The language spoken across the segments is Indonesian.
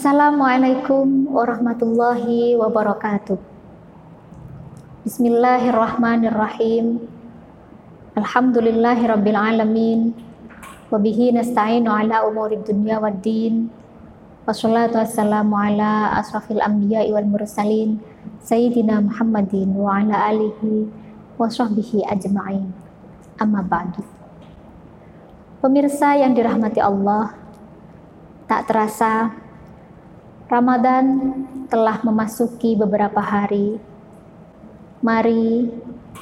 Assalamualaikum warahmatullahi wabarakatuh. Bismillahirrahmanirrahim. Alhamdulillahirabbil alamin. Wabihi nasta'inu ala umuri dunya waddin. Wassalatu wassalamu ala asrafil anbiya'i wal mursalin Sayyidina Muhammadin wa ala alihi wa sahbihi ajma'in. Amma ba'du. Pemirsa yang dirahmati Allah, tak terasa Ramadan telah memasuki beberapa hari. Mari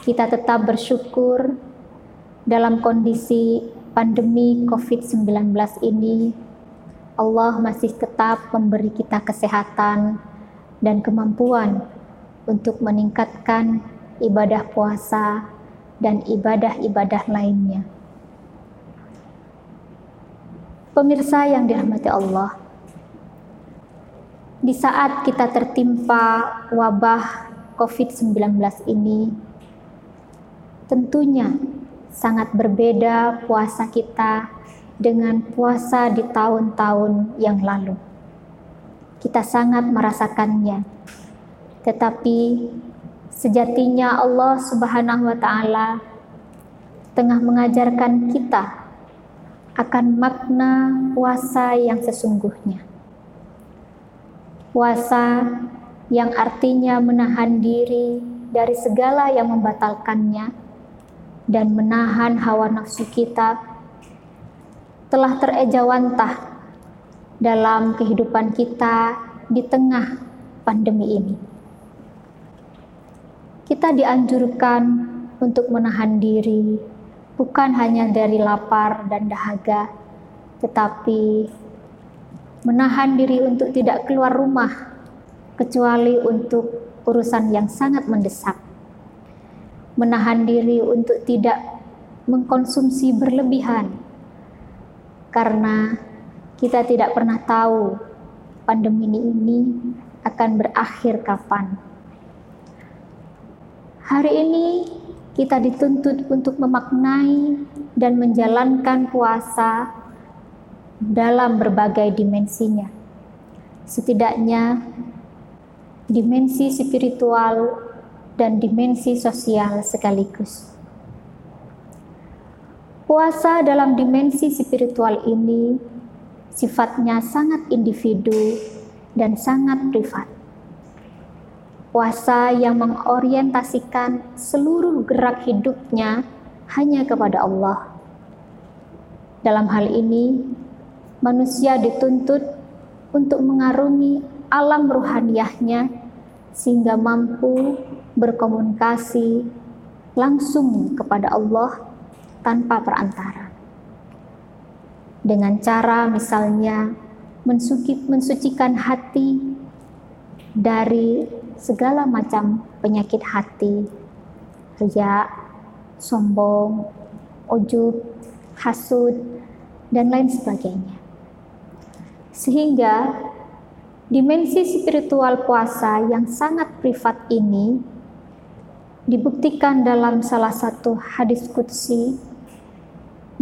kita tetap bersyukur dalam kondisi pandemi COVID-19 ini. Allah masih tetap memberi kita kesehatan dan kemampuan untuk meningkatkan ibadah puasa dan ibadah-ibadah lainnya. Pemirsa yang dirahmati Allah, di saat kita tertimpa wabah COVID-19 ini, tentunya sangat berbeda puasa kita dengan puasa di tahun-tahun yang lalu. Kita sangat merasakannya, tetapi sejatinya Allah Subhanahu wa Ta'ala tengah mengajarkan kita akan makna puasa yang sesungguhnya puasa yang artinya menahan diri dari segala yang membatalkannya dan menahan hawa nafsu kita telah terejawantah dalam kehidupan kita di tengah pandemi ini. Kita dianjurkan untuk menahan diri bukan hanya dari lapar dan dahaga, tetapi menahan diri untuk tidak keluar rumah kecuali untuk urusan yang sangat mendesak. Menahan diri untuk tidak mengkonsumsi berlebihan karena kita tidak pernah tahu pandemi ini akan berakhir kapan. Hari ini kita dituntut untuk memaknai dan menjalankan puasa dalam berbagai dimensinya. Setidaknya dimensi spiritual dan dimensi sosial sekaligus. Puasa dalam dimensi spiritual ini sifatnya sangat individu dan sangat privat. Puasa yang mengorientasikan seluruh gerak hidupnya hanya kepada Allah. Dalam hal ini, manusia dituntut untuk mengarungi alam ruhaniyahnya sehingga mampu berkomunikasi langsung kepada Allah tanpa perantara. Dengan cara misalnya mensuci, mensucikan hati dari segala macam penyakit hati, ria, sombong, ujub, hasud, dan lain sebagainya. Sehingga dimensi spiritual puasa yang sangat privat ini dibuktikan dalam salah satu hadis kudsi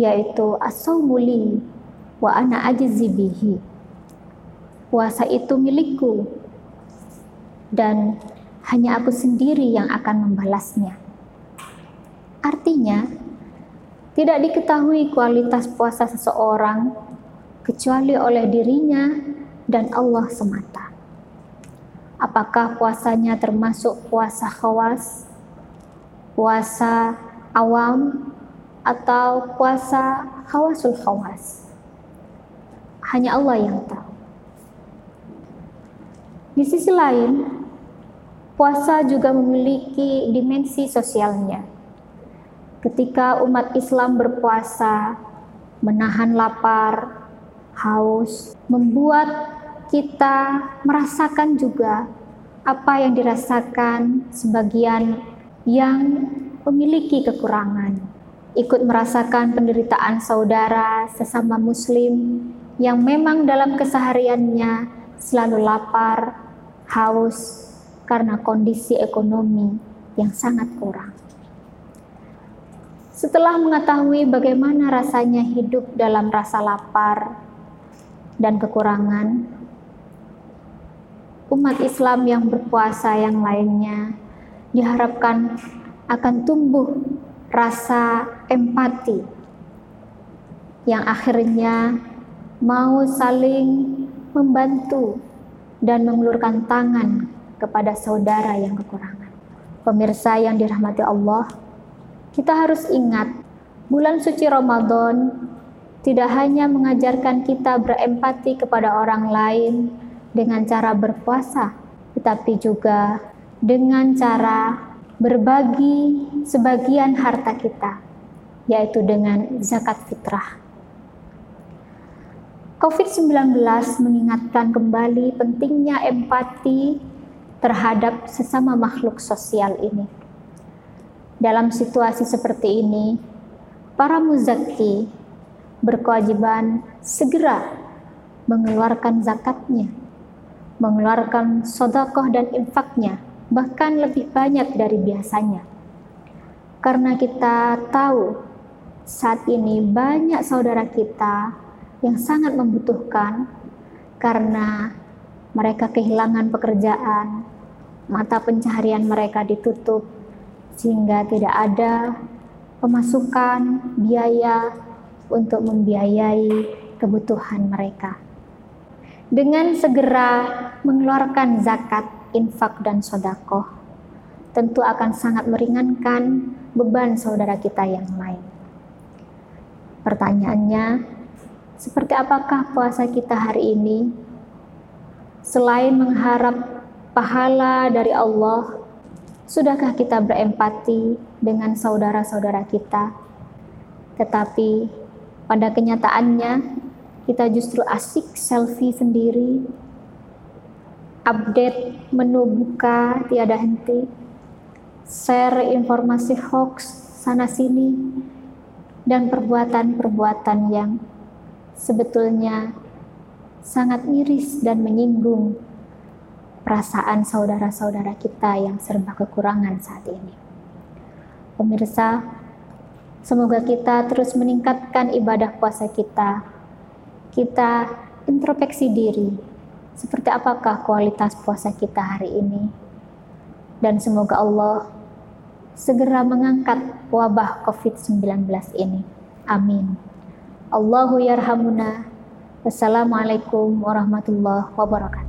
yaitu as-saumuli wa ana ajzibihi. Puasa itu milikku dan hanya aku sendiri yang akan membalasnya. Artinya, tidak diketahui kualitas puasa seseorang kecuali oleh dirinya dan Allah semata. Apakah puasanya termasuk puasa khawas, puasa awam, atau puasa khawasul khawas? Hanya Allah yang tahu. Di sisi lain, puasa juga memiliki dimensi sosialnya. Ketika umat Islam berpuasa, menahan lapar, haus, membuat kita merasakan juga apa yang dirasakan sebagian yang memiliki kekurangan. Ikut merasakan penderitaan saudara sesama muslim yang memang dalam kesehariannya selalu lapar, haus karena kondisi ekonomi yang sangat kurang. Setelah mengetahui bagaimana rasanya hidup dalam rasa lapar, dan kekurangan, umat Islam yang berpuasa yang lainnya diharapkan akan tumbuh rasa empati yang akhirnya mau saling membantu dan mengulurkan tangan kepada saudara yang kekurangan. Pemirsa yang dirahmati Allah, kita harus ingat bulan suci Ramadan tidak hanya mengajarkan kita berempati kepada orang lain dengan cara berpuasa, tetapi juga dengan cara berbagi sebagian harta kita, yaitu dengan zakat fitrah. COVID-19 mengingatkan kembali pentingnya empati terhadap sesama makhluk sosial ini. Dalam situasi seperti ini, para muzaki berkewajiban segera mengeluarkan zakatnya, mengeluarkan sodakoh dan infaknya, bahkan lebih banyak dari biasanya. Karena kita tahu saat ini banyak saudara kita yang sangat membutuhkan karena mereka kehilangan pekerjaan, mata pencaharian mereka ditutup, sehingga tidak ada pemasukan biaya untuk membiayai kebutuhan mereka. Dengan segera mengeluarkan zakat, infak, dan sodakoh, tentu akan sangat meringankan beban saudara kita yang lain. Pertanyaannya, seperti apakah puasa kita hari ini? Selain mengharap pahala dari Allah, sudahkah kita berempati dengan saudara-saudara kita? Tetapi pada kenyataannya, kita justru asik selfie sendiri, update menu buka tiada henti, share informasi hoax sana-sini, dan perbuatan-perbuatan yang sebetulnya sangat miris dan menyinggung perasaan saudara-saudara kita yang serba kekurangan saat ini. Pemirsa, semoga kita terus meningkatkan ibadah puasa kita. Kita introspeksi diri, seperti apakah kualitas puasa kita hari ini. Dan semoga Allah segera mengangkat wabah COVID-19 ini. Amin. Allahu yarhamuna. Wassalamualaikum warahmatullahi wabarakatuh.